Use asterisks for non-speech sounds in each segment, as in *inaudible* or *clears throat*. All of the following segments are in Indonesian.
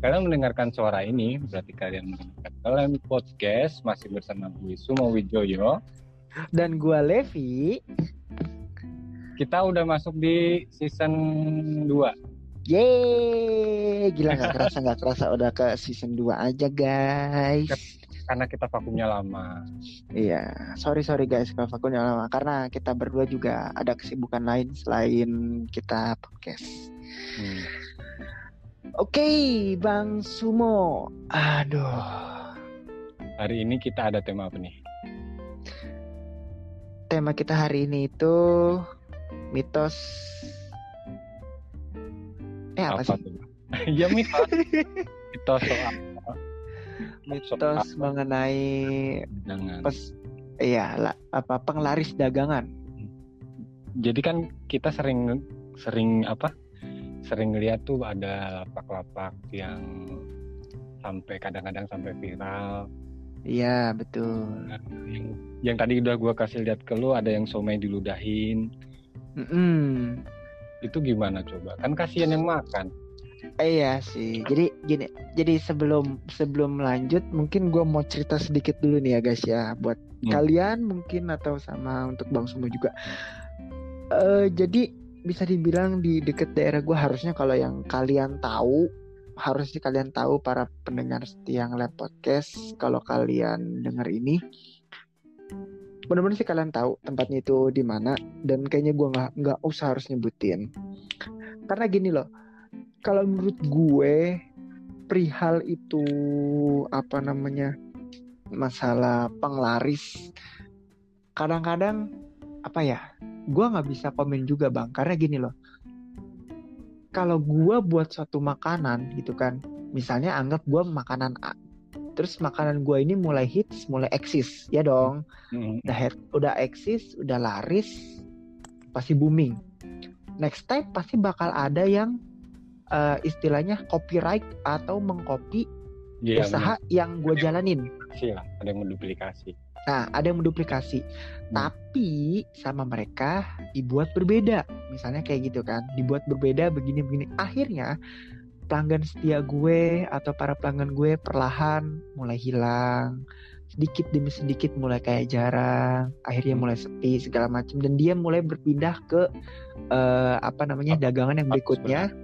Kalian mendengarkan suara ini, berarti kalian mendengarkan kalian podcast masih bersama gue Sumo Wijoyo. dan gua Levi. Kita udah masuk di season 2. Yeay, gila nggak kerasa nggak kerasa udah ke season 2 aja guys. karena kita vakumnya lama. Iya, sorry sorry guys kalau vakumnya lama karena kita berdua juga ada kesibukan lain selain kita podcast. Hmm. Oke, Bang Sumo. Aduh, Hari ini kita ada tema apa nih? tema kita hari ini itu mitos. Eh apa, sih? tuh? *laughs* ya mitos. mitos soal Mitos mengenai jangan. pes, iya lah, apa penglaris dagangan. Jadi kan kita sering sering apa? Sering lihat tuh ada lapak-lapak yang sampai kadang-kadang sampai viral. Iya betul. Nah, yang, yang tadi udah gua kasih lihat ke lu ada yang somai diludahin. Mm-mm. Itu gimana coba? Kan kasihan yang makan. Eh, Iya sih. Jadi gini, jadi sebelum sebelum lanjut, mungkin gue mau cerita sedikit dulu nih ya guys ya, buat Hmm. kalian mungkin atau sama untuk bang semua juga. Eh jadi bisa dibilang di deket daerah gue harusnya kalau yang kalian tahu, harusnya kalian tahu para pendengar setia Lab podcast, kalau kalian dengar ini, benar-benar sih kalian tahu tempatnya itu di mana dan kayaknya gue nggak nggak usah harus nyebutin. Karena gini loh, kalau menurut gue perihal itu apa namanya masalah penglaris kadang-kadang apa ya gue nggak bisa komen juga bang. Karena gini loh. Kalau gue buat suatu makanan gitu kan misalnya anggap gue makanan A terus makanan gue ini mulai hits mulai eksis ya dong. Hmm. udah eksis udah laris pasti booming. Next time pasti bakal ada yang eh, istilahnya copyright atau mengcopy Iya, usaha yang gue jalanin. Sih lah, ada yang menduplikasi. Nah ada yang menduplikasi. Tapi sama mereka dibuat berbeda. Misalnya kayak gitu kan dibuat berbeda begini begini. Akhirnya pelanggan setia gue atau para pelanggan gue perlahan mulai hilang. Sedikit demi sedikit mulai kayak jarang. Akhirnya mulai sepi segala macam dan dia mulai berpindah ke eh, apa namanya dagangan yang berikutnya.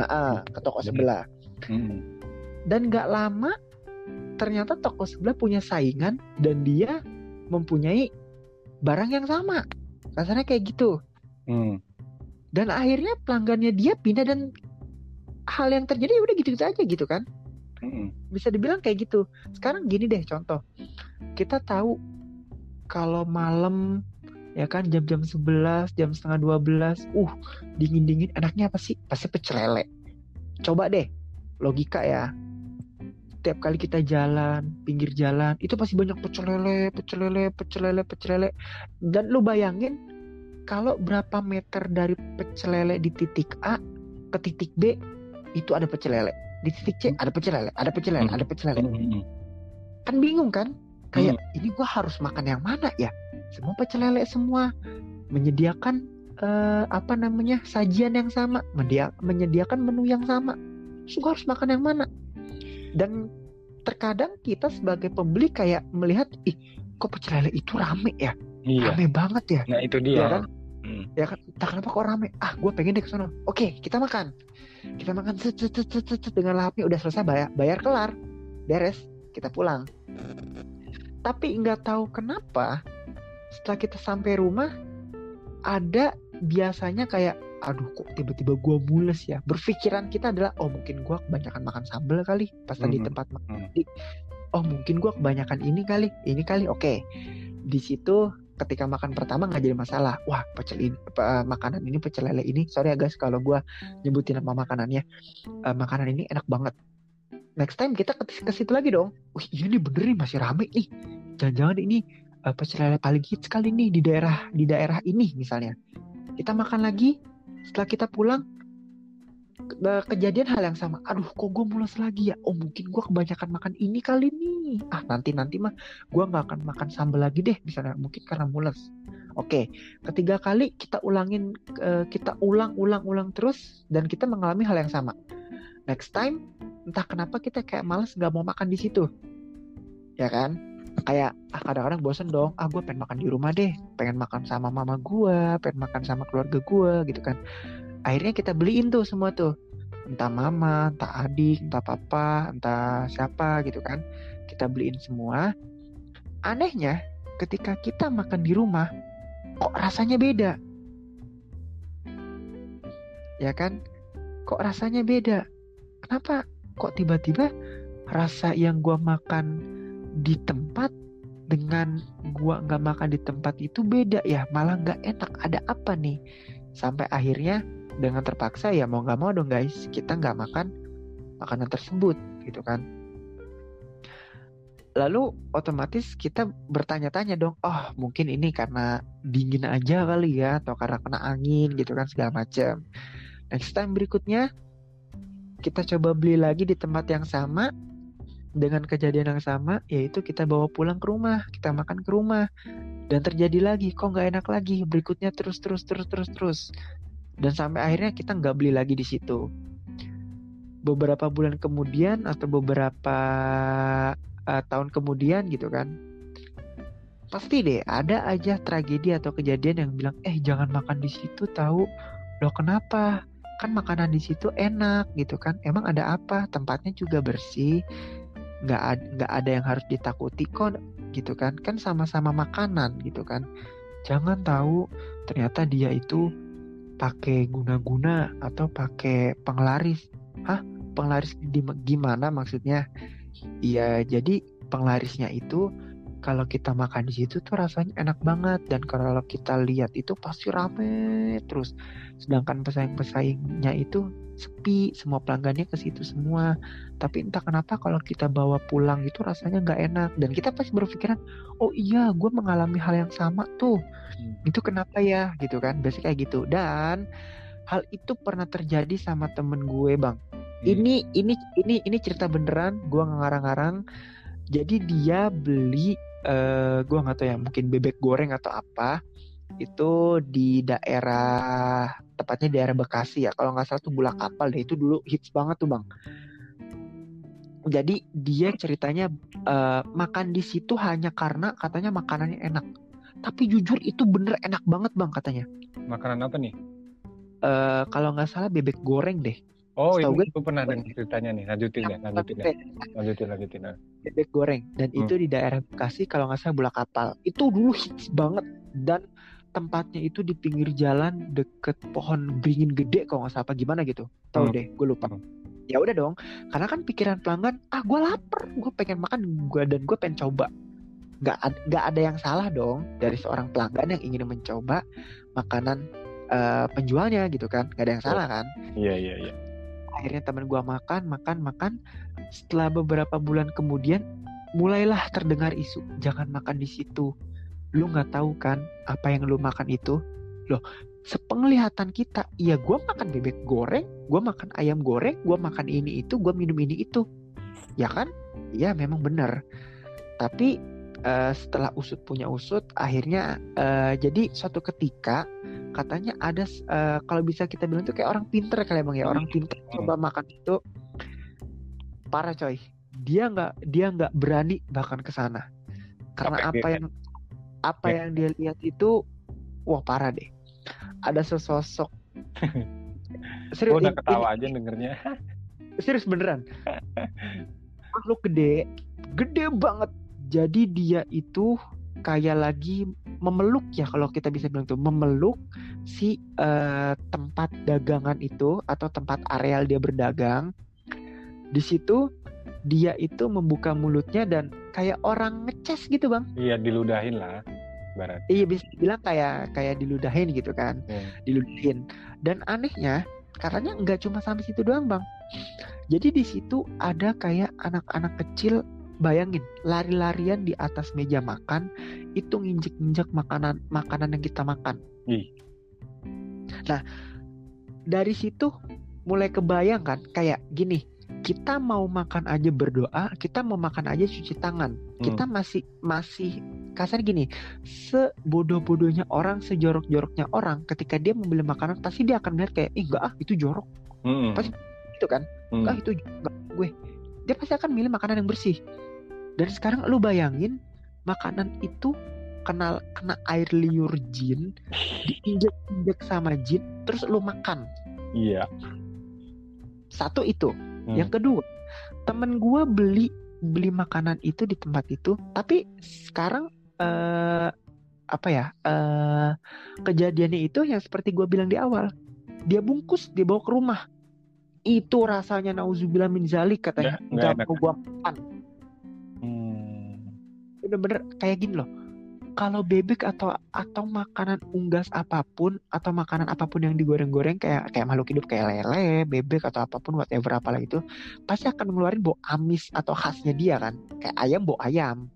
Nah, ah, ke toko sebelah. Hmm. dan nggak lama ternyata toko sebelah punya saingan dan dia mempunyai barang yang sama. Kasarnya kayak gitu. Hmm. dan akhirnya pelanggannya dia pindah dan hal yang terjadi ya udah gitu-gitu aja gitu kan. Hmm. bisa dibilang kayak gitu. Sekarang gini deh contoh. Kita tahu kalau malam ya kan jam-jam 11 jam setengah 12 uh dingin-dingin enaknya apa sih? Pasti pecel lele. Coba deh logika ya tiap kali kita jalan pinggir jalan itu pasti banyak pecel lele pecel lele pecel lele pecel lele. Dan lu bayangin kalau berapa meter dari pecel lele di titik A ke titik B itu ada pecel lele. Di titik C ada pecel lele ada pecel lele Hmm. ada pecel lele. Hmm. kan bingung kan? Kayak ini gua harus makan yang mana ya? Semua pecel lele semua. Menyediakan eh, apa namanya sajian yang sama. Menyediakan menu yang sama. Terus gua harus makan yang mana dan terkadang kita sebagai pembeli kayak melihat ih kok pecel lele itu rame ya? Iya. rame banget ya? Nah itu ya dia. kan? Hmm. ya kan? Entah kenapa kok rame? Ah gue pengen deh ke sono oke kita makan. Kita makan set, set, set, set, set, dengan lahapnya udah selesai bayar bayar kelar. Beres kita pulang. Tapi nggak tahu kenapa setelah kita sampai rumah ada biasanya kayak aduh kok tiba-tiba gua mules ya? Berpikiran kita adalah oh mungkin gua kebanyakan makan sambal kali pas tadi Mhm. tempat makan tadi. oh mungkin gua kebanyakan ini kali ini kali. Oke. Di situ ketika makan pertama nggak jadi masalah. Wah pecel ini uh, makanan ini pecel lele ini sorry ya guys kalau gue nyebutin nama makanannya uh, makanan ini enak banget. Next time kita ke, ke situ lagi dong. Wih ini bener nih masih rame nih. Jangan-jangan ini uh, pecel lele paling hits kali nih di daerah di daerah ini misalnya. Kita makan lagi setelah kita pulang kejadian hal yang sama. Aduh kok gue mulas lagi ya? Oh mungkin gue kebanyakan makan ini kali nih. Ah nanti nanti mah gue nggak akan makan sambal lagi deh misalnya mungkin karena mulas oke ketiga kali kita ulangin uh, kita ulang ulang ulang terus dan kita mengalami hal yang sama. Next time entah kenapa kita kayak malas nggak mau makan di situ. Ya kan kayak ah kadang-kadang bosen dong. Ah gue pengen makan di rumah deh. Pengen makan sama mama gue pengen makan sama keluarga gue gitu kan. Akhirnya kita beliin tuh semua tuh. Entah mama entah adik entah papa entah siapa gitu kan. Kita beliin semua. Anehnya ketika kita makan di rumah kok rasanya beda? Ya kan? Kok rasanya beda? Kenapa kok tiba-tiba rasa yang gua makan di tempat dengan gua nggak makan di tempat itu beda ya malah nggak enak. Ada apa nih? Sampai akhirnya dengan terpaksa ya mau nggak mau dong guys kita nggak makan makanan tersebut gitu kan. Lalu otomatis kita bertanya-tanya dong oh mungkin ini karena dingin aja kali ya atau karena kena angin gitu kan segala macam next time berikutnya kita coba beli lagi di tempat yang sama dengan kejadian yang sama yaitu kita bawa pulang ke rumah kita makan ke rumah. Dan terjadi lagi kok nggak enak lagi? Berikutnya terus terus terus terus terus. Dan sampai akhirnya kita nggak beli lagi di situ. Beberapa bulan kemudian atau beberapa uh, tahun kemudian gitu kan pasti deh ada aja tragedi atau kejadian yang bilang eh jangan makan di situ tahu. Loh kenapa? Kan makanan di situ enak gitu kan. Emang ada apa? Tempatnya juga bersih nggak nggak ada yang harus ditakuti kok gitu kan kan sama-sama makanan gitu kan jangan tahu ternyata dia itu pakai guna-guna atau pakai penglaris. Hah? Penglaris gimana maksudnya? Iya, jadi penglarisnya itu kalau kita makan di situ tuh rasanya enak banget dan kalau kita lihat itu pasti rame terus. Sedangkan pesaing-pesaingnya itu sepi, semua pelanggannya ke situ semua. Tapi entah kenapa kalau kita bawa pulang itu rasanya nggak enak dan kita pasti berpikiran, oh iya, gue mengalami hal yang sama tuh hmm. itu kenapa ya gitu kan biasanya kayak gitu dan hal itu pernah terjadi sama temen gue bang hmm. ini ini ini ini cerita beneran gue ngarang-ngarang jadi dia beli uh, gue nggak tahu ya mungkin bebek goreng atau apa itu di daerah tepatnya daerah Bekasi ya kalau nggak salah tuh bulak kapal deh itu dulu hits banget tuh bang jadi dia ceritanya uh, makan di situ hanya karena katanya makanannya enak tapi jujur itu bener enak banget bang katanya. Makanan apa nih? Uh, kalau nggak salah bebek goreng deh. Oh itu, gue, pernah dengar ceritanya nih. Lanjutin ya, lanjutin ya. Lanjutin, lanjutin. Bebek goreng dan hmm. itu di daerah Bekasi kalau nggak salah bola kapal. Itu dulu hits banget dan tempatnya itu di pinggir jalan deket pohon beringin gede kalau nggak salah apa gimana gitu. Tahu hmm. deh, gue lupa. Hmm. Ya udah dong, karena kan pikiran pelanggan, ah gue lapar, gue pengen makan, gue dan gue pengen coba nggak nggak ada yang salah dong dari seorang pelanggan yang ingin mencoba makanan uh, penjualnya gitu kan nggak ada yang salah kan iya iya iya akhirnya teman gua makan makan makan setelah beberapa bulan kemudian mulailah terdengar isu jangan makan di situ lu nggak tahu kan apa yang lu makan itu? Loh sepenglihatan kita. Iya gua makan bebek goreng gua makan ayam goreng gua makan ini itu gua minum ini itu. Ya kan? Ya memang benar. Tapi uh, setelah usut punya usut akhirnya uh, jadi suatu ketika katanya ada uh, kalau bisa kita bilang tuh kayak orang pinter kali ya bang ya orang pinter hmm. coba makan itu. Parah coy. Dia nggak dia nggak berani bahkan ke sana. Karena apa yang apa ya. yang dia lihat itu wah parah deh ada sesosok *laughs* serius udah ketawa aja dengernya *laughs* serius beneran *laughs* makhluk gede gede banget jadi dia itu kayak lagi memeluk ya kalau kita bisa bilang tuh memeluk si uh, tempat dagangan itu atau tempat areal dia berdagang. Di situ dia itu membuka mulutnya dan kayak orang ngeces gitu bang. Iya diludahin lah. Barat iya bisa bilang kayak kayak diludahin gitu kan. Hmm. diludahin. Dan anehnya katanya nggak cuma sampai situ doang bang. Jadi di situ ada kayak anak-anak kecil bayangin lari-larian di atas meja makan itu nginjek-injek makanan makanan yang kita makan. Nah dari situ mulai kebayang kan kayak gini kita mau makan aja berdoa kita mau makan aja cuci tangan. Kita masih masih kasar gini sebodoh-bodohnya orang sejorok-joroknya orang ketika dia membeli makanan pasti dia akan melihat kayak ih enggak ah itu jorok. Mm-mm. Pasti- itu kan? Mm. enggak itu enggak gue. Dia pasti akan milih makanan yang bersih. Dan sekarang lu bayangin makanan itu kena kena air liur jin diinjek-injek sama jin terus lu makan. Iya. Satu itu Hmm. yang kedua temen gue beli beli makanan itu di tempat itu tapi sekarang eh apa ya eh kejadiannya itu yang seperti gue bilang di awal dia bungkus dia bawa ke rumah itu rasanya nauzubillah min zalik katanya Nggak- mau gue makan Hmm. bener-bener kayak gini loh kalau bebek atau atau makanan unggas apa pun atau makanan apa pun yang digoreng-goreng kayak kayak makhluk hidup kayak lele, bebek atau apa pun whatever apalah itu pasti akan ngeluarin bau amis atau khasnya dia kan. Kayak ayam bau ayam,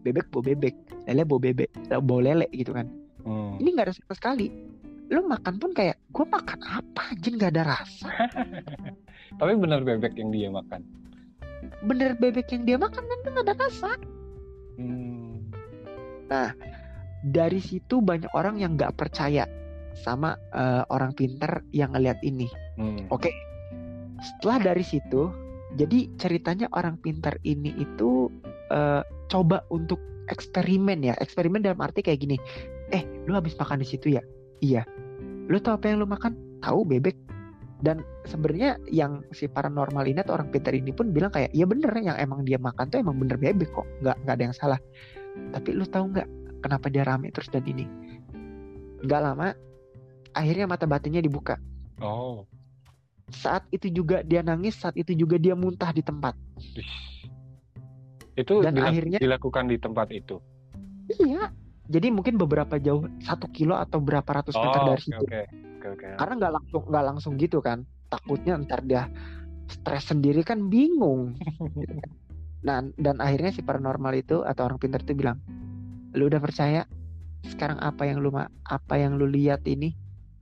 bebek bau bebek, lele bau bebek, eh, bau lele gitu kan. Hmm. Ini nggak ada sama sekali. Lu makan pun kayak gue makan apa anjing nggak ada rasa. *laughs* Tapi benar bebek yang dia makan. Bener bebek yang dia makan kan nggak ada rasa. Hmm. Dari situ banyak orang yang nggak percaya sama eh, orang pinter yang ngeliat ini. Hmm. Oke, setelah dari situ, jadi ceritanya orang pinter ini itu eh, coba untuk eksperimen ya, eksperimen dalam arti kayak gini. Eh, lu habis makan di situ ya? Iya. Lu tahu apa yang lu makan? Tahu bebek. Dan sebenarnya yang si paranormal ini atau orang pinter ini pun bilang kayak, iya bener yang emang dia makan tuh emang bener bebek kok, nggak nggak ada yang salah. Tapi lu tahu nggak kenapa dia rame terus dan ini? Nggak lama, akhirnya mata batinnya dibuka Oh. saat itu juga dia nangis saat itu juga dia muntah di tempat. Itu Dan dilak- akhirnya- dilakukan di tempat itu. iya jadi mungkin beberapa jauh satu kilo atau berapa ratus meter Oh, dari oke situ oke. Oke oke. karena nggak langsung nggak langsung gitu kan takutnya ntar dia stres sendiri kan bingung. *laughs* nah dan akhirnya si paranormal itu atau orang pintar itu bilang lu udah percaya? Sekarang apa yang lu apa yang lu lihat ini?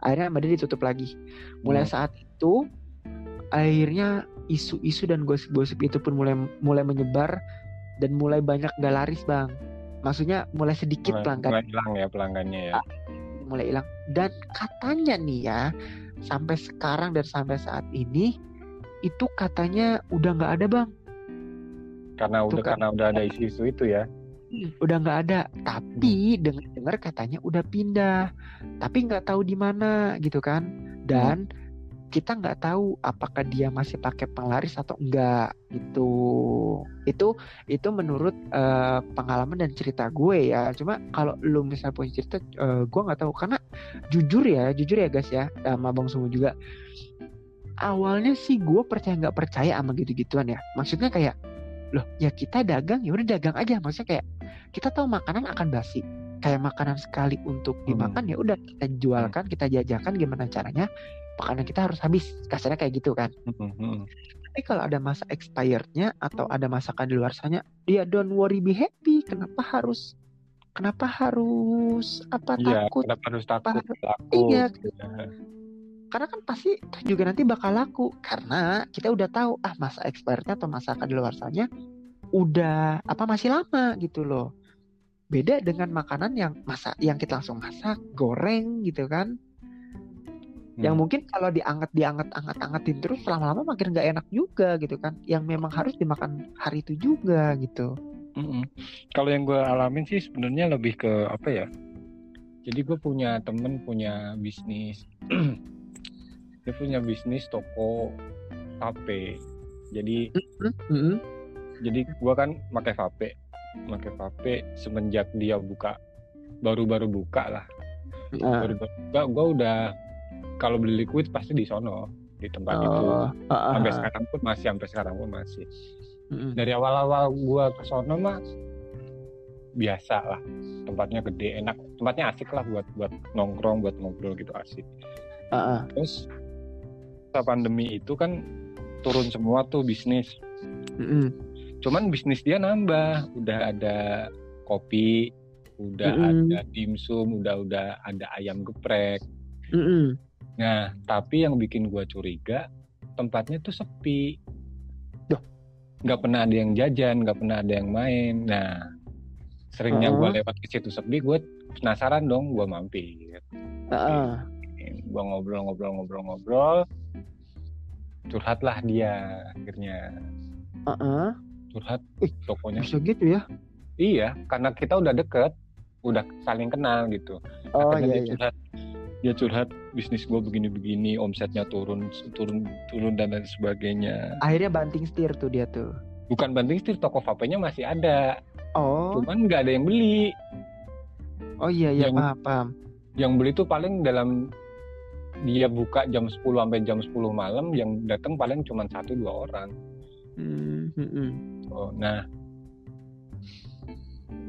Akhirnya sama dia ditutup lagi. Mulai Hmm. saat itu akhirnya isu-isu dan gosip-gosip itu pun mulai mulai menyebar dan mulai banyak gak laris bang. Maksudnya mulai sedikit mulai, pelanggan. mulai hilang ya pelanggannya ya. mulai hilang. Dan katanya nih ya sampai sekarang dan sampai saat ini itu katanya udah nggak ada bang Karena udah karena udah ada isu-isu itu ya. udah nggak ada. Tapi dengar dengar katanya udah pindah. Tapi nggak tahu di mana gitu kan. Dan kita nggak tahu apakah dia masih pakai penglaris atau enggak itu itu itu menurut eh, pengalaman dan cerita gue ya. Cuma kalau lu misal punya cerita eh, gue nggak tahu. Karena jujur ya jujur ya guys ya sama bang Sumu juga. Awalnya sih gue percaya nggak percaya sama gitu-gituan ya. Maksudnya kayak loh ya kita dagang ya udah dagang aja maksudnya kayak kita tahu makanan akan basi kayak makanan sekali untuk Hmm. dimakan ya udah kita jualkan kita jajakan gimana caranya makanan kita harus habis kasarnya kayak gitu kan Hmm, hmm. tapi kalau ada masa expirednya atau ada masa kadaluarsanya dia don't worry be happy kenapa harus kenapa harus apa Iya, takut kenapa harus takut Apa- laku? Iya. Ya. Karena kan pasti juga nanti bakal laku karena kita udah tahu ah masa expirednya atau masa kadaluarsanya udah apa masih lama gitu loh beda dengan makanan yang masak yang kita langsung masak goreng gitu kan yang Hmm. mungkin kalau dianget dianget anget angetin terus lama-lama makin nggak enak juga gitu kan yang memang harus dimakan hari itu juga gitu Mm-mm. Kalau yang gue alamin sih sebenarnya lebih ke apa ya? Jadi gue punya temen punya bisnis, *clears throat* dia punya bisnis toko vape. Jadi Mm-mm. jadi gue kan pakai vape, pakai vape semenjak dia buka baru-baru buka lah, Ah, baru-baru buka gue udah kalau beli liquid pasti di sono di tempat itu. oh, ah, ah, Sampai sekarang pun masih, sampai sekarang pun masih. Mm-mm. dari awal-awal gua ke sono mah biasa lah tempatnya gede enak tempatnya asik lah buat buat nongkrong buat ngobrol gitu asik Ah, ah. terus pandemi itu kan turun semua tuh bisnis Mm-mm. cuman bisnis dia nambah udah ada kopi udah Mm-mm. ada dimsum udah udah ada ayam geprek Mm-mm. nah tapi yang bikin gua curiga tempatnya tuh sepi Duh. nggak pernah ada yang jajan nggak pernah ada yang main nah seringnya gua Uh-uh. lewat ke situ sepi gue penasaran dong gua mampir Ah, gua ngobrol-ngobrol-ngobrol-ngobrol curhatlah dia akhirnya Ah, ah. curhat Ih, tokonya Bisa gitu ya? iya karena kita udah deket udah saling kenal gitu Oh Akhirnya iya dia iya. curhat dia curhat bisnis gue begini-begini omsetnya turun turun turun dan lain sebagainya Akhirnya banting setir tuh dia tuh. bukan banting setir toko vape-nya masih ada Oh, cuman nggak ada yang beli oh iya iya Yang- paham paham. yang beli tuh paling dalam dia buka jam 10 sampai jam 10 malam yang datang paling cuma satu dua orang Hmm, hmm. Oh, nah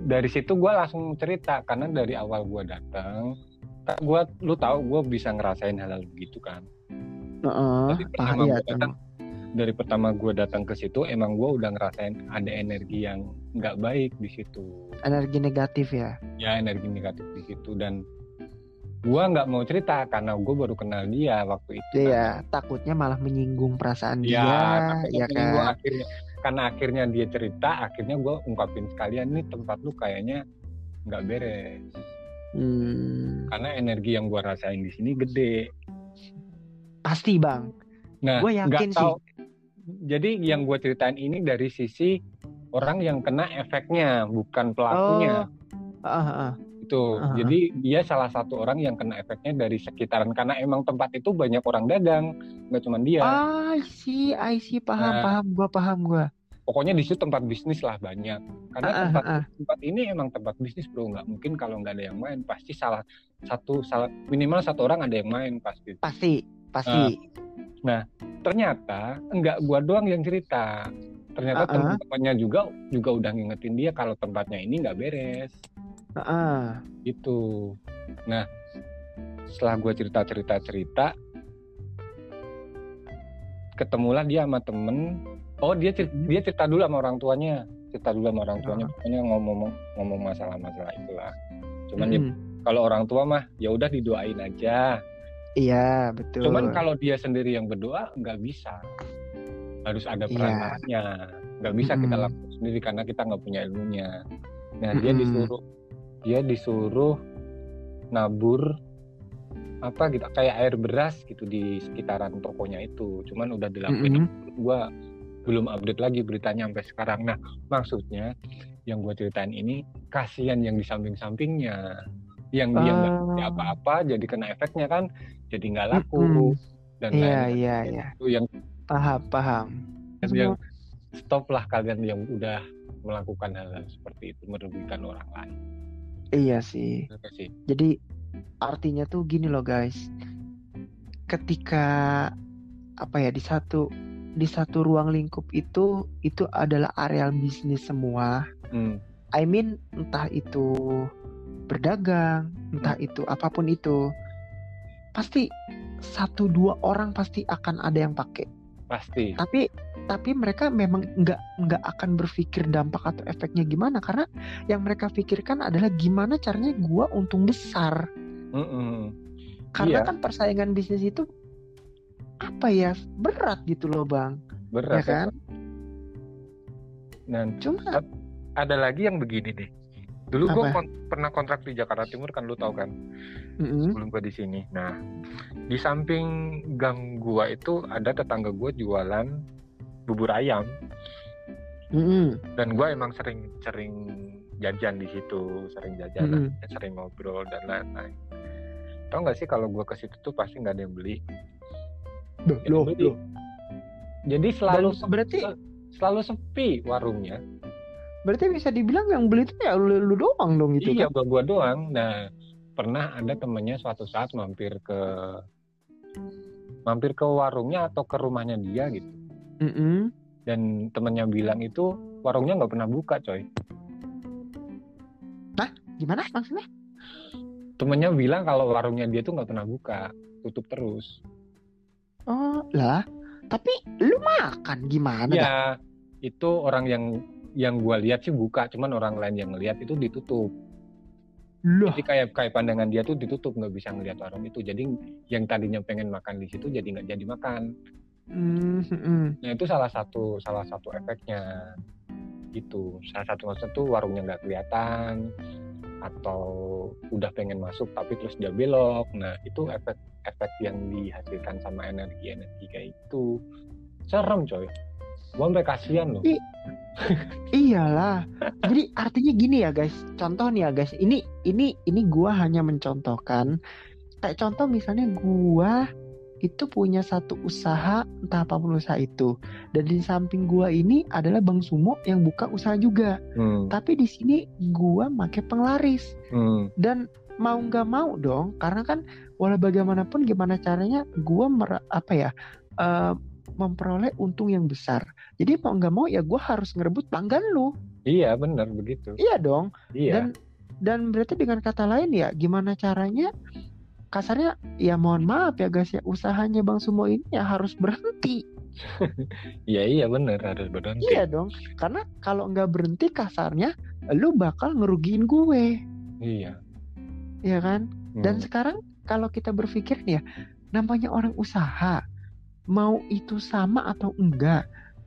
dari situ gue langsung cerita karena dari awal gue datang, gue lu tahu gue bisa ngerasain hal-hal begitu kan. Heeh, Dari pertama gue datang, dari pertama gue datang ke situ emang gue udah ngerasain ada energi yang nggak baik di situ. energi negatif ya. Ya energi negatif di situ dan gue nggak mau cerita karena gue baru kenal dia waktu itu. kan. Iya, takutnya malah menyinggung perasaan Ya, dia, ya gua kan. akhirnya karena akhirnya dia cerita, akhirnya gue ungkapin sekalian nih tempat lu kayaknya nggak beres. Hmm, Karena energi yang gua rasain di sini gede. pasti bang. Nah, Gua yakin nggak tahu. Jadi yang gue ceritain ini dari sisi orang yang kena efeknya, bukan pelakunya. Ah, ah, ah. Itu. Ah. Jadi dia salah satu orang yang kena efeknya dari sekitaran karena emang tempat itu banyak orang dagang, nggak cuma dia. I see, I see, paham, Nah. paham, gua paham gua. Pokoknya di situ tempat bisnis lah banyak. Karena Ah, ah, tempat ah. tempat ini emang tempat bisnis bro, nggak mungkin kalau nggak ada yang main pasti salah satu salah minimal satu orang ada yang main pasti. Pasti, pasti. Ternyata enggak gua doang yang cerita. Ternyata Ah, ah. teman-temannya juga juga udah ngingetin dia kalau tempatnya ini nggak beres. Ah, ah. Gitu. Nah, setelah gua cerita-cerita cerita, ketemulah dia sama temen. Oh dia cer- Hmm. dia cerita dulu sama orang tuanya, cerita dulu sama orang tuanya. Pokoknya ngomong ngomong masalah-masalah itulah. Cuman ya, Mm-mm. kalau orang tua mah ya udah didoain aja. Iya, betul. Cuman kalau dia sendiri yang berdoa nggak bisa. Harus ada Iya. perantaranya. Nggak bisa kita Mm-mm. lakukan sendiri karena kita nggak punya ilmunya. Nah dia Mm-mm. disuruh dia disuruh nabur apa gitu kayak air beras gitu di sekitaran tokonya itu. Cuman udah dilakuin. Mm-mm. Gua belum update lagi beritanya sampai sekarang. Nah maksudnya yang gue ceritain ini kasihan yang di samping-sampingnya yang dia nggak Ah. apa-apa jadi kena efeknya kan jadi nggak laku Mm-mm. dan Iya, lain-lain. iya, iya. itu yang Paham, paham. yang stop lah kalian yang udah melakukan hal-hal seperti itu merugikan orang lain Iya sih. Jadi artinya tuh gini loh guys. Ketika apa ya di satu di satu ruang lingkup itu itu adalah areal bisnis semua. Hmm, I mean entah itu berdagang, entah itu apa pun itu. Pasti satu dua orang pasti akan ada yang pakai. Pasti Tapi tapi mereka memang nggak nggak akan berpikir dampak atau efeknya gimana karena yang mereka pikirkan adalah gimana caranya gua untung besar. Mm-mm. Karena Iya. kan persaingan bisnis itu apa ya berat gitu loh bang, berat ya kan? dan Cuma ada lagi yang begini nih dulu gue Apa? pernah kontrak di Jakarta Timur kan lu tahu kan? Mm-mm, sebelum gue di sini. Nah di samping gang gua itu ada tetangga gue jualan bubur ayam. Mm-mm, dan gue emang sering sering jajan di situ sering jajan Mm-mm. sering ngobrol dan lain-lain. Tau nggak sih kalau gue ke situ tuh pasti nggak ada yang beli? Duh, loh, loh. jadi selalu Dan berarti selalu sepi warungnya berarti bisa dibilang yang beli itu ya lu, lu doang dong gitu iya kan? gua gua doang. Nah pernah ada temennya suatu saat mampir ke mampir ke warungnya atau ke rumahnya dia gitu. Mm-mm. dan temennya bilang itu warungnya nggak pernah buka coy. Gimana maksudnya? Temennya bilang kalau warungnya dia tuh nggak pernah buka tutup terus. Oh lah. Tapi lu makan gimana dah? ya itu orang yang yang gua lihat sih buka cuman orang lain yang ngelihat itu ditutup. Loh. Jadi kayak kayak pandangan dia tuh ditutup nggak bisa ngelihat warung itu. Jadi yang tadinya pengen makan di situ jadi nggak jadi makan. Hmm, hmm, hmm. nah itu salah satu salah satu efeknya. Gitu. Salah satu maksudnya tuh warungnya nggak kelihatan atau udah pengen masuk tapi terus dia belok. Nah itu efek efek yang dihasilkan sama energi energi kayak itu serem coy gua sampai kasihan loh I- Iyalah. Jadi artinya gini ya guys. Contoh nih ya guys. Ini ini ini gua hanya mencontohkan. Kayak contoh misalnya gua itu punya satu usaha entah apa pun usaha itu. Dan di samping gua ini adalah Bang Sumo yang buka usaha juga. hmm, Tapi di sini gua make penglaris hmm, dan mau nggak mau dong karena kan walau bagaimanapun gimana caranya gua mer- apa ya eh, memperoleh untung yang besar. Jadi mau nggak mau ya gua harus ngerebut pelanggan lu. Iya bener begitu. Iya dong. Iya. Dan dan berarti dengan kata lain ya gimana caranya? Kasarnya ya mohon maaf ya guys ya usahanya bang Sumo ini ya harus berhenti. *laughs* Iya iya bener harus berhenti. Iya dong. Karena kalau nggak berhenti kasarnya lu bakal ngerugiin gue. Iya. Ya kan? Dan Hmm. sekarang kalau kita berpikir nih ya, namanya orang usaha, mau itu sama atau enggak,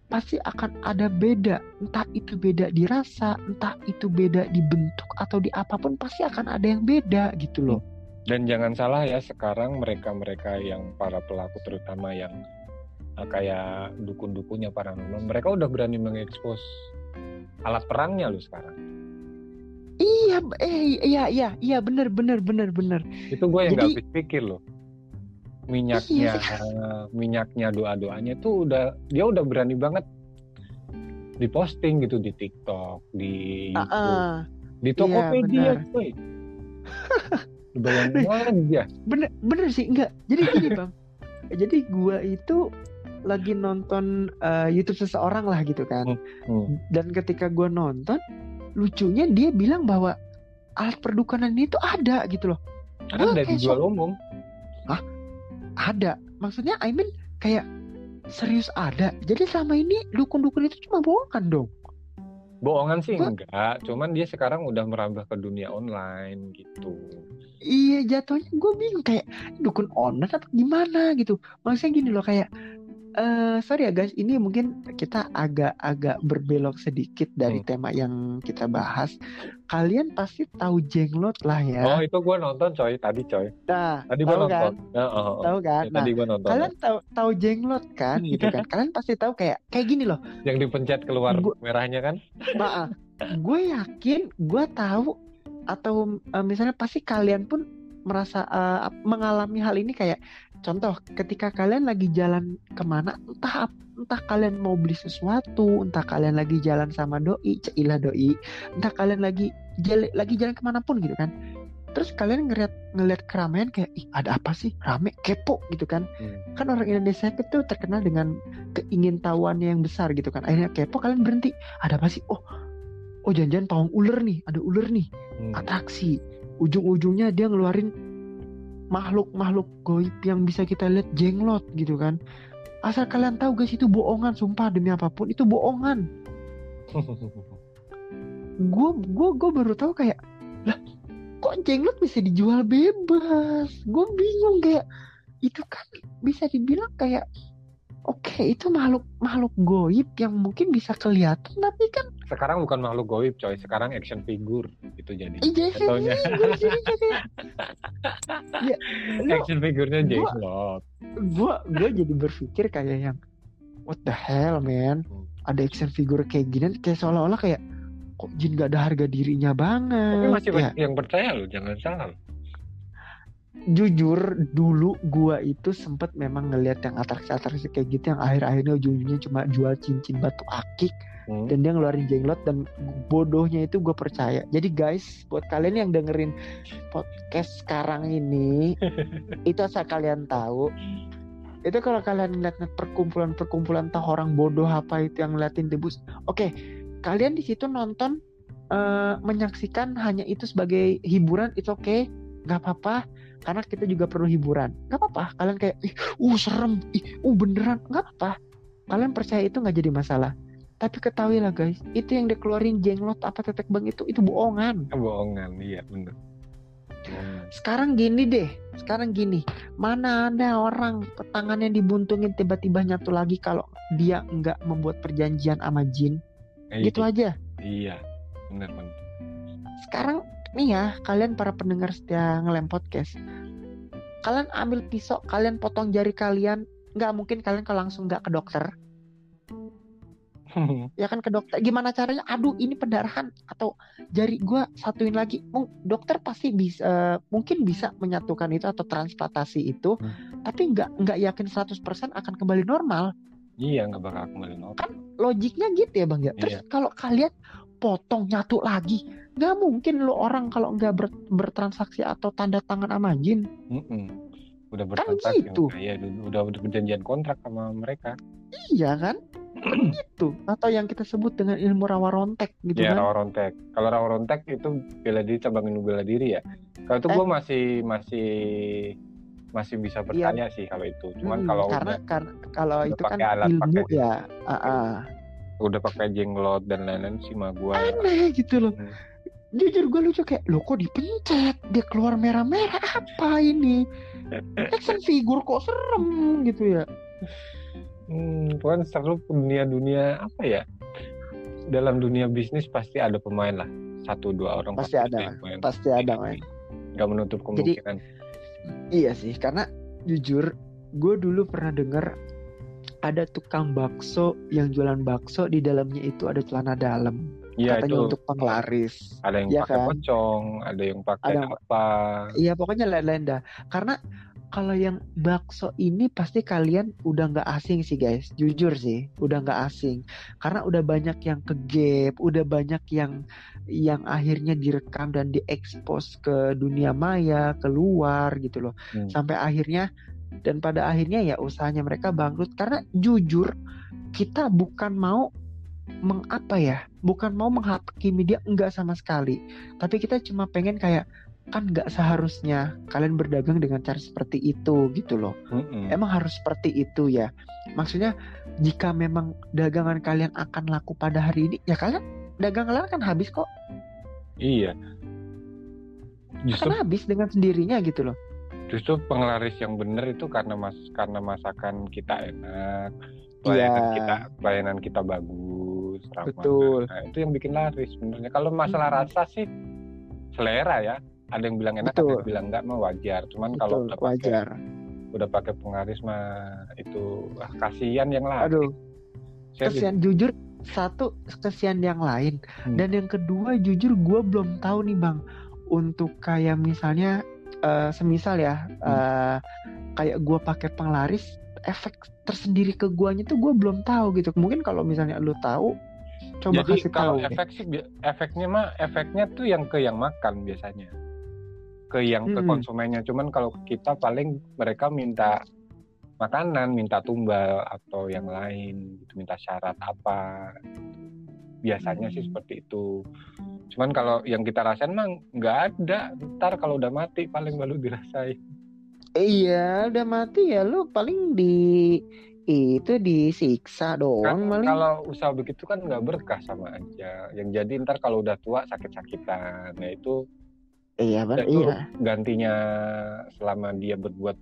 pasti akan ada beda. Entah itu beda di rasa, entah itu beda di bentuk atau di apa pun, pasti akan ada yang beda gitu loh. Dan jangan salah ya sekarang mereka-mereka yang para pelaku terutama yang uh, kayak dukun-dukunnya paranormal, mereka udah berani mengekspos alat perangnya loh sekarang. Iya, eh, iya, iya, iya, bener, bener, bener, bener. Itu gue yang Jadi- gak habis pikir loh. Minyaknya, Iya *laughs* minyaknya doa-doanya tuh udah dia udah berani banget diposting gitu di TikTok, di YouTube, ah. di Tokopedia, benar. coy. Bayangin *laughs* aja. bener, bener sih, enggak. Jadi gini bang, jadi gua itu lagi nonton eh, YouTube seseorang lah gitu kan. Hmm. dan ketika gue nonton lucunya dia bilang bahwa alat perdukunan ini tuh ada gitu loh Gua Ada dijual sok- umum. Ada. Maksudnya I mean kayak serius ada. Jadi selama ini dukun-dukun itu cuma bohongan dong. Bohongan sih Gua- enggak, cuman dia sekarang udah merambah ke dunia online gitu. iya jatuhnya gue bingung kayak dukun online atau gimana gitu. Maksudnya gini loh kayak eh sorry ya guys ini mungkin kita agak-agak berbelok sedikit dari Hmm. tema yang kita bahas kalian pasti tahu jenglot lah ya Oh itu gue nonton coy, tadi coy. nah Tadi gue nonton. kan Ya, oh, oh, tahu kan Ya, nah tadi gue nonton. kalian tahu tahu jenglot kan gitu kan *laughs* kalian pasti tahu kayak kayak gini loh Yang dipencet keluar Gua- merahnya kan? maaf gue yakin gue tahu atau eh, misalnya pasti kalian pun merasa eh, mengalami hal ini kayak contoh ketika kalian lagi jalan ke mana entah entah kalian mau beli sesuatu entah kalian lagi jalan sama doi ceilah doi entah kalian lagi jala- lagi jalan ke mana pun gitu kan. Terus kalian ngeliat ngeliat keramaian kayak ih ada apa sih? Rame kepo gitu kan. Hmm. kan orang Indonesia itu terkenal dengan keingintahuannya yang besar gitu kan. Akhirnya kepo kalian berhenti. Ada apa sih? Oh oh jangan-jangan pawang ular nih ada ular nih Hmm. atraksi ujung-ujungnya dia ngeluarin makhluk-makhluk goib yang bisa kita lihat jenglot gitu kan. Asal kalian tahu guys itu bohongan sumpah demi apa pun itu bohongan. Gue gue gue baru tahu kayak lah kok jenglot bisa dijual bebas? Gue bingung kayak itu kan bisa dibilang kayak oke itu makhluk makhluk goib yang mungkin bisa kelihatan tapi kan sekarang bukan makhluk goib coy, sekarang action figure itu jadi. iya jadi kayak ya action figurnya Gua- Jenglot. gue gue jadi berpikir kayak yang what the hell man Hmm. ada action figure kayak gini kayak seolah-olah kayak kok jin gak ada harga dirinya banget Tapi masih ya yang percaya loh, jangan salah. jujur dulu gua itu sempet memang ngelihat yang atraksi-atraksi kayak gitu yang akhir-akhirnya ujung-ujungnya cuma jual cincin batu akik Hmm. dan dia ngeluarin jenglot dan bodohnya itu gue percaya. Jadi guys buat kalian yang dengerin podcast sekarang ini *laughs* itu asal kalian tahu itu kalau kalian lihat perkumpulan-perkumpulan entah orang bodoh apa itu yang ngeliatin debus oke kalian di situ nonton eh, menyaksikan hanya itu sebagai hiburan itu oke okay, nggak apa-apa karena kita juga perlu hiburan. Nggak apa-apa kalian kayak ih uh serem ih uh beneran nggak apa kalian percaya itu nggak jadi masalah tapi ketahuilah guys itu yang dikeluarin jenglot apa tetek bang itu itu bohongan. Bohongan iya bener. Bohongan. sekarang gini deh sekarang gini. Mana ada orang tangannya dibuntungin tiba-tiba nyatu lagi kalau dia nggak membuat perjanjian sama jin? Eh, gitu aja. Iya bener bener. Sekarang nih ya kalian para pendengar setia ngelem podcast. Kalian ambil pisau kalian potong jari kalian. Nggak mungkin kalian kalau langsung nggak ke dokter *laughs* ya kan ke dokter. Gimana caranya? Aduh ini pendarahan atau jari gua satuin lagi. Dokter pasti bisa eh, mungkin bisa menyatukan itu atau transplantasi itu Hmm. tapi nggak nggak yakin 100% akan kembali normal. Iya nggak bakal kembali normal. Logiknya gitu ya bang ya? Terus Iya. kalau kalian potong nyatu lagi nggak mungkin lo orang kalau nggak ber- bertransaksi atau tanda tangan sama jin. Mm-mm. udah Kan bertransaksi gitu. iya udah udah perjanjian kontrak sama mereka. Iya kan gitu atau yang kita sebut dengan ilmu rawa rontek gitu ya kan? rawa rontek. Kalau rawa rontek itu bela diri cabang ilmu bela diri ya. Kalau itu Eh. gue masih masih masih bisa bertanya sih kalau itu. Cuman Hmm, kalau karena udah karena kalau udah itu kan alat, ilmu pakai- ya. ah, ah. udah pakai jenglot dan lain-lain sih mah gue aneh gitu loh. Hmm. jujur gue lucu kayak lo kok dipencet? Dia keluar merah-merah. Apa ini? *laughs* Action figure kok serem gitu ya Hmm, kan seru dunia-dunia apa ya? Dalam dunia bisnis pasti ada pemain lah. Satu dua orang Pasti ada, yang main. pasti ada. Gak menutup Jadi- kemungkinan. Iya sih, karena jujur gue dulu pernah dengar ada tukang bakso yang jualan bakso di dalamnya itu ada celana dalam. Iya katanya itu untuk penglaris. ada yang Iya pakai kan? pocong, ada yang pakai Ada- apa. Iya pokoknya lain-lain dah. Karena kalau yang bakso ini pasti kalian udah nggak asing sih guys. Jujur sih, udah nggak asing. Karena udah banyak yang ke gap, udah banyak yang yang akhirnya direkam dan diekspos ke dunia maya, keluar gitu loh. Hmm. Sampai akhirnya dan pada akhirnya ya usahanya mereka bangkrut karena jujur kita bukan mau mengapa ya, bukan mau menghakimi dia enggak sama sekali. Tapi kita cuma pengen kayak kan nggak seharusnya kalian berdagang dengan cara seperti itu gitu loh. Mm-mm. Emang harus seperti itu ya. Maksudnya jika memang dagangan kalian akan laku pada hari ini, ya kalian dagang kalian akan habis kok. Iya. Justru Akan habis dengan sendirinya gitu loh. justru penglaris yang benar itu karena mas karena masakan kita enak, pelayanan Iya. kita pelayanan kita bagus, ramah. Betul. Nah, itu yang bikin laris sebenarnya. Kalau masalah Hmm. rasa sih selera ya. Ada yang bilang enak, ada Betul. yang bilang enggak mah wajar. Cuman kalau Betul, udah pakai wajar. udah pakai penglaris mah itu ah, kasihan yang lain. Aduh, Saya kesian jujur satu kesian yang lain Hmm. dan yang kedua jujur gue belum tahu nih bang untuk kayak misalnya eh, semisal ya Hmm. eh, kayak gue pakai penglaris efek tersendiri ke guanya tuh gue belum tahu gitu mungkin kalau misalnya lu tahu coba Jadi kasih kalau tahu efek sih efeknya mah efeknya tuh yang ke yang makan biasanya. Ke yang ke Mm-mm. konsumennya. Cuman kalau kita paling mereka minta makanan, minta tumbal atau yang lain gitu, minta syarat apa. Biasanya sih Hmm. seperti itu. Cuman kalau yang kita rasain mah nggak ada. Ntar kalau udah mati paling baru dirasain. iya udah mati ya lu paling di itu disiksa Kan doang paling kalau usaha begitu kan nggak berkah sama aja. Yang jadi ntar kalau udah tua sakit-sakitan. Nah itu iya Ya, itu iya. gantinya selama dia berbuat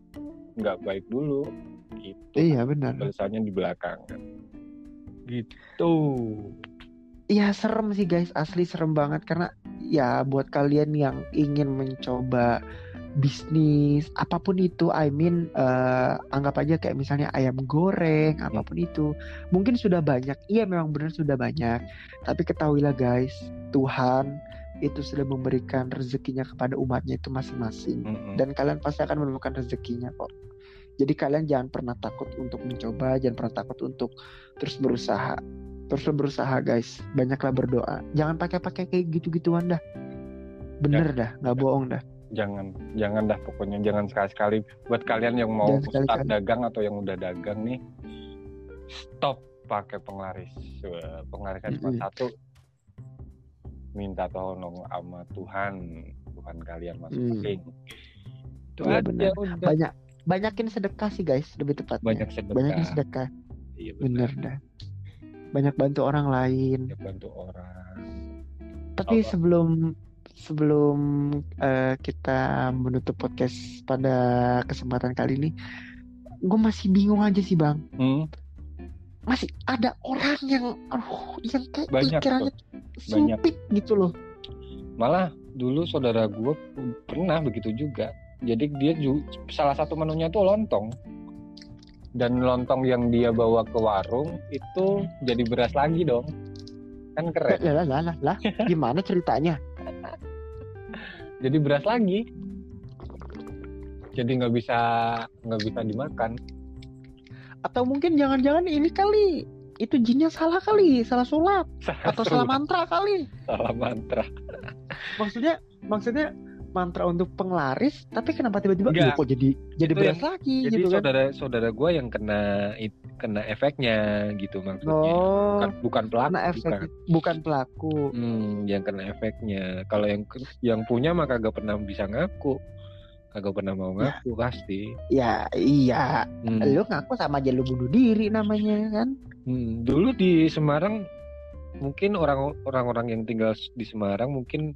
nggak baik dulu itu iya benar balasannya di belakang kan. Gitu. Iya serem sih guys, asli serem banget karena ya buat kalian yang ingin mencoba bisnis apa pun itu, I mean eh, anggap aja kayak misalnya ayam goreng apa pun itu, mungkin sudah banyak, iya memang benar sudah banyak, tapi ketahuilah guys, Tuhan itu sudah memberikan rezekinya kepada umatnya itu masing-masing Mm-mm. dan kalian pasti akan menemukan rezekinya kok. Jadi kalian jangan pernah takut untuk mencoba, jangan pernah takut untuk terus berusaha. Teruslah berusaha guys, banyaklah berdoa. Jangan pakai-pakai kayak gitu-gituan dah. Bener dah, nggak bohong dah. jangan jangan dah pokoknya jangan sekali-sekali buat kalian yang mau Jangan start sekali-kali. dagang atau yang udah dagang nih stop pakai penglaris penglaris kan cuma Mm-mm. satu minta tolong sama Tuhan Tuhan kalian Hmm. masing-masing itu Iya, aja benar. udah banyak banyakin sedekah sih guys lebih tepatnya. Banyak sedekah. Banyakin sedekah. Iya bener benar dah. Banyak bantu orang lain. Banyak bantu orang. Tapi Apa? sebelum sebelum eh, kita menutup podcast pada kesempatan kali ini gue masih bingung aja sih bang. Hmm, masih ada orang yang aduh yang kayak Banyak pikirannya Banyak. sempit gitu loh. Malah dulu saudara gue pernah begitu juga. Jadi dia ju- salah satu menunya tuh lontong. Dan lontong yang dia bawa ke warung itu jadi beras lagi dong. Kan keren. Lah lah lah lah, lah. *laughs* Gimana ceritanya? Jadi beras lagi. Jadi nggak bisa nggak bisa dimakan. Atau mungkin jangan-jangan ini kali itu jinnya salah kali salah sulap atau salah mantra kali. Salah mantra. Maksudnya maksudnya mantra untuk penglaris tapi kenapa tiba-tiba. "Loh, kok jadi jadi Itu beras lagi? Jadi gitu kan. saudara saudara gue yang kena it- kena efeknya gitu maksudnya. Oh. Bukan, bukan pelaku karena efek bukan. bukan pelaku. Hmm, yang kena efeknya. Kalau yang yang punya mah kagak pernah bisa ngaku. Kagak pernah mau Ya. ngaku pasti. Ya iya. Hmm. lu ngaku sama aja lu bunuh diri namanya kan Hmm, dulu di Semarang mungkin orang orang-orang yang tinggal di Semarang mungkin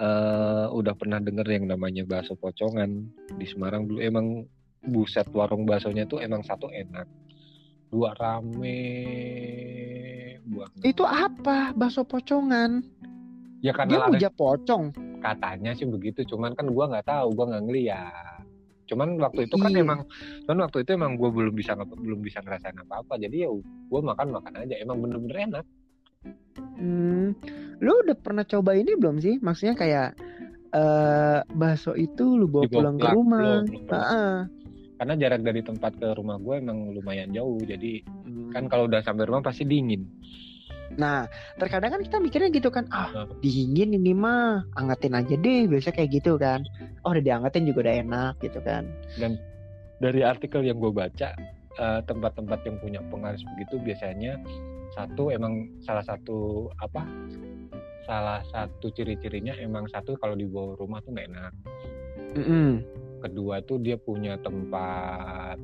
eh, udah pernah denger yang namanya bakso pocongan. Di Semarang dulu emang buset warung baksonya tuh emang satu enak. Dua rame buat itu apa bakso pocongan? Ya dia karena laris puja pocong. Katanya sih begitu cuman kan gua nggak tahu gua nggak ngeliat cuman waktu itu kan Iya. emang cuman waktu itu emang gua belum bisa belum bisa ngerasain apa apa jadi ya gua makan makan aja emang bener-bener enak hmm, lu udah pernah coba ini belum sih maksudnya kayak eh bakso itu lu bawa pulang ke rumah belum, belum. Heeh. karena jarak dari tempat ke rumah gue emang lumayan jauh jadi Hmm. kan kalau udah sampai rumah pasti dingin Nah, terkadang kan kita mikirnya gitu kan, ah dingin ini mah, angetin aja deh, biasa kayak gitu kan. Oh udah diangetin juga udah enak gitu kan. dari artikel yang gue baca eh, tempat-tempat yang punya pengaris begitu biasanya satu emang salah satu apa salah satu ciri-cirinya emang satu kalau dibawa rumah tuh nggak enak Mm-mm. kedua tuh dia punya tempat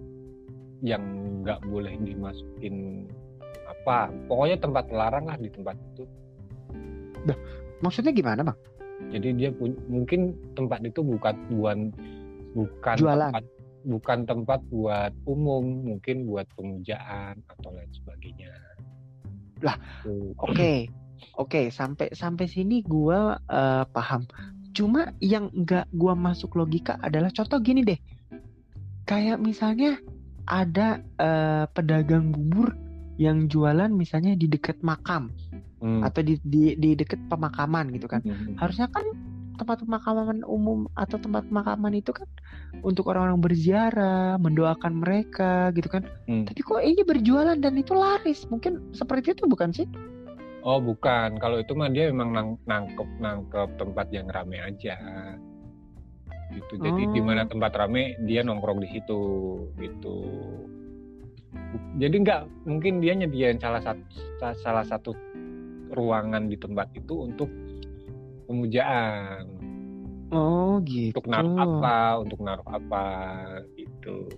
yang nggak boleh dimasukin apa pokoknya tempat larang lah di tempat itu Maksudnya gimana bang? jadi dia pun mungkin tempat itu bukan bukan bukan Jualan. tempat bukan tempat buat umum mungkin buat pemujaan atau lain sebagainya Lah, Tuh. Oke, oke sampai sampai sini gua eh, paham. Cuma yang nggak gua masuk logika adalah contoh gini deh, kayak misalnya ada eh, pedagang bubur yang jualan misalnya di dekat makam Hmm. atau di di di dekat pemakaman gitu kan. Hmm. harusnya kan tempat pemakaman umum atau tempat pemakaman itu kan untuk orang-orang berziarah, mendoakan mereka gitu kan. Hmm. Tapi kok ini berjualan dan itu laris? Mungkin seperti itu bukan sih? Oh bukan, kalau itu mah dia memang nang- nangkep nangkep tempat yang rame aja. Gitu. Jadi di Oh. mana tempat rame dia nongkrong di situ gitu. Jadi nggak mungkin dia nyediain salah satu salah satu ruangan di tempat itu untuk pemujaan, Oh gitu. untuk naruh apa, untuk naruh apa gitu.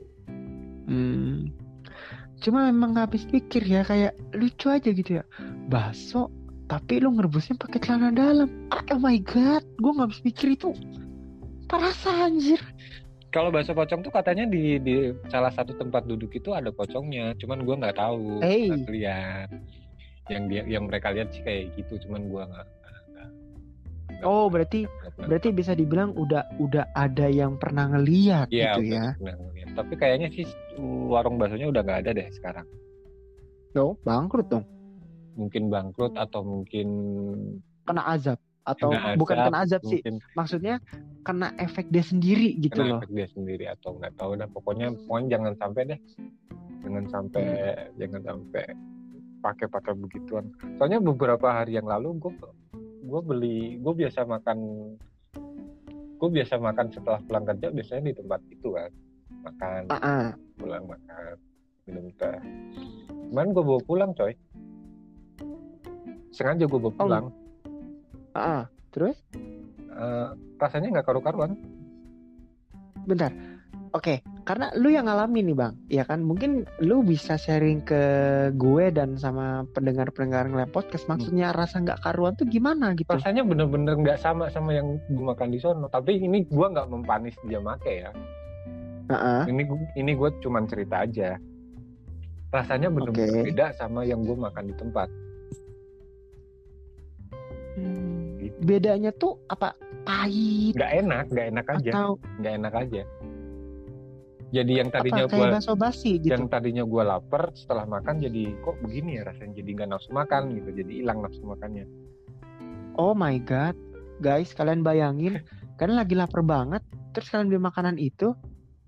Hmm. Cuma memang nggak habis pikir ya kayak lucu aja gitu ya. Bakso tapi lu ngerebusnya pakai celana dalam. Oh my god, gue nggak habis pikir itu. Parasa anjir. Kalau bakso pocong tuh katanya di di salah satu tempat duduk itu ada pocongnya, cuman gua nggak tahu, Hey. lihat. Yang dia yang mereka lihat sih kayak gitu, cuman gua nggak. Oh berarti pernah. berarti bisa dibilang udah udah ada yang pernah ngeliat Iya, gitu ya. pernah ngeliat. Tapi kayaknya sih warung baksonya udah nggak ada deh sekarang. Oh, bangkrut dong. Mungkin bangkrut atau mungkin Kena azab atau kena bukan kena azab sih. mungkin Maksudnya kena efek dia sendiri gitu kena loh. efek dia sendiri atau nggak tahu dah. Pokoknya pokoknya jangan sampai deh, jangan sampai jangan sampai pakai-pakai begituan. Soalnya beberapa hari yang lalu gue gue beli gue biasa makan gue biasa makan setelah pulang kerja biasanya di tempat itu kan makan Ah, ah. pulang makan minum teh kemarin gue bawa pulang coy sengaja gue bawa Oh. Pulang Ah, terus? Eh, rasanya nggak karu-karuan. Bentar. Oke, karena lu yang ngalamin nih bang, ya kan? Mungkin lu bisa sharing ke gue dan sama pendengar-pendengar ngelem podcast. Maksudnya rasa nggak karuan tuh gimana gitu? Rasanya bener-bener nggak sama sama yang gue makan di sono. Tapi ini gue nggak mempanis dia make ya. Heeh. Ini ini gue cuman cerita aja. Rasanya bener-bener Oke. beda sama yang gue makan di tempat. Hmm. Bedanya tuh apa? Pahit. Nggak enak, nggak enak aja, atau nggak enak aja. Jadi yang tadinya gue basi gitu? yang tadinya gue lapar setelah makan jadi kok begini ya rasanya? Jadi nggak nafsu makan gitu. Jadi hilang nafsu makannya. Oh my god, guys, kalian bayangin, *laughs* kalian lagi lapar banget, terus kalian beli makanan itu,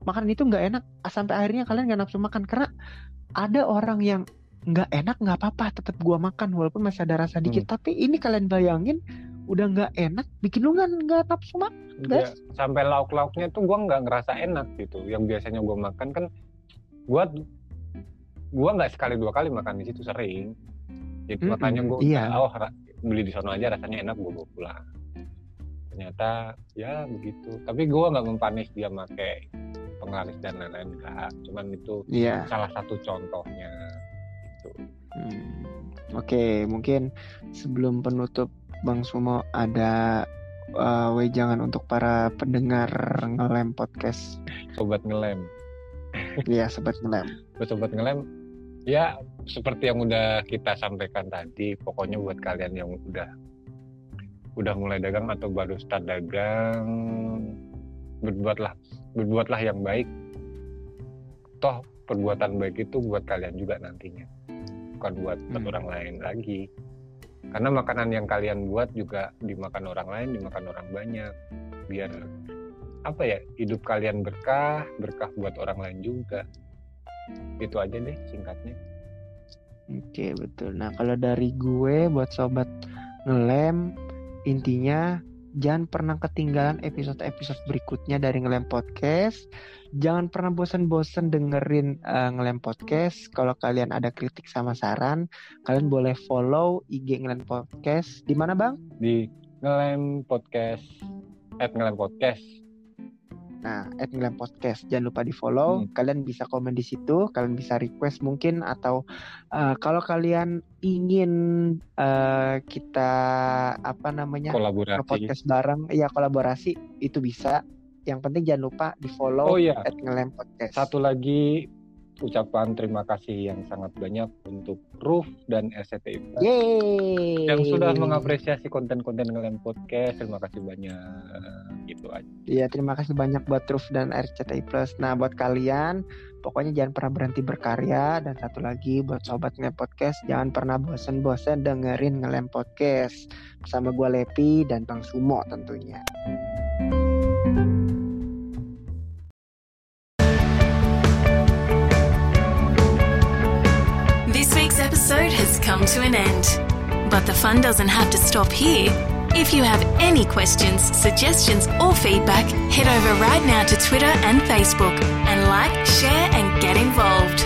makanan itu nggak enak, sampai akhirnya kalian nggak nafsu makan. Karena ada orang yang nggak enak nggak apa-apa, tetap gua makan walaupun masih ada rasa dikit. Tapi ini kalian bayangin, udah nggak enak, bikin lu nggak nggak nafsu makan. Ya, Guys. sampai lauk lauknya tuh gue nggak ngerasa enak gitu yang biasanya gue makan kan gue gue nggak sekali dua kali makan di situ sering jadi Mm-mm, makanya gue iya. oh beli di sono aja rasanya enak gue bawa pulang ternyata ya begitu tapi gue nggak mempanis dia pakai penglaris dan lain-lain enggak cuman itu Iya. salah satu contohnya. Hmm, Oke, mungkin sebelum penutup Bang Sumo ada uh, wejangan untuk para pendengar ngelem podcast. sobat ngelem Iya, sobat ngelem. buat sobat ngelem ya seperti yang udah kita sampaikan tadi pokoknya buat kalian yang udah udah mulai dagang atau baru start dagang berbuatlah berbuatlah yang baik toh perbuatan baik itu buat kalian juga nantinya buat buat Hmm. orang lain lagi karena makanan yang kalian buat juga dimakan orang lain dimakan orang banyak biar apa ya hidup kalian berkah berkah buat orang lain juga itu aja deh singkatnya Oke, betul. Nah, kalau dari gue buat sobat ngelem, intinya jangan pernah ketinggalan episode-episode berikutnya dari ngelem podcast. Jangan pernah bosan-bosan dengerin uh, ngelem podcast. Kalau kalian ada kritik sama saran, kalian boleh follow IG ngelem podcast. Di mana, Bang? di ngelem podcast at ngelem podcast Nah, at Ngelem Podcast. Jangan lupa di follow. Hmm. Kalian bisa komen di situ. Kalian bisa request mungkin atau uh, kalau kalian ingin uh, kita apa namanya kolaborasi podcast bareng, ya kolaborasi itu bisa. Yang penting jangan lupa di follow oh iya at Ngelem Podcast. satu lagi ucapan terima kasih yang sangat banyak untuk Ruf dan RCTI Yeay. yang sudah mengapresiasi konten-konten ngelem podcast terima kasih banyak gitu aja Iya, terima kasih banyak buat Truf dan RCTI Plus. Nah, buat kalian, pokoknya jangan pernah berhenti berkarya. Dan satu lagi buat sobat ngelem podcast, jangan pernah bosen-bosen dengerin ngelem podcast bersama gue Lepi dan Bang Sumo tentunya. Week's episode has come to an end. But the fun doesn't have to stop here. If you have any questions, suggestions, or feedback, head over right now to Twitter and Facebook and like, share, and get involved.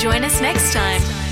Join us next time.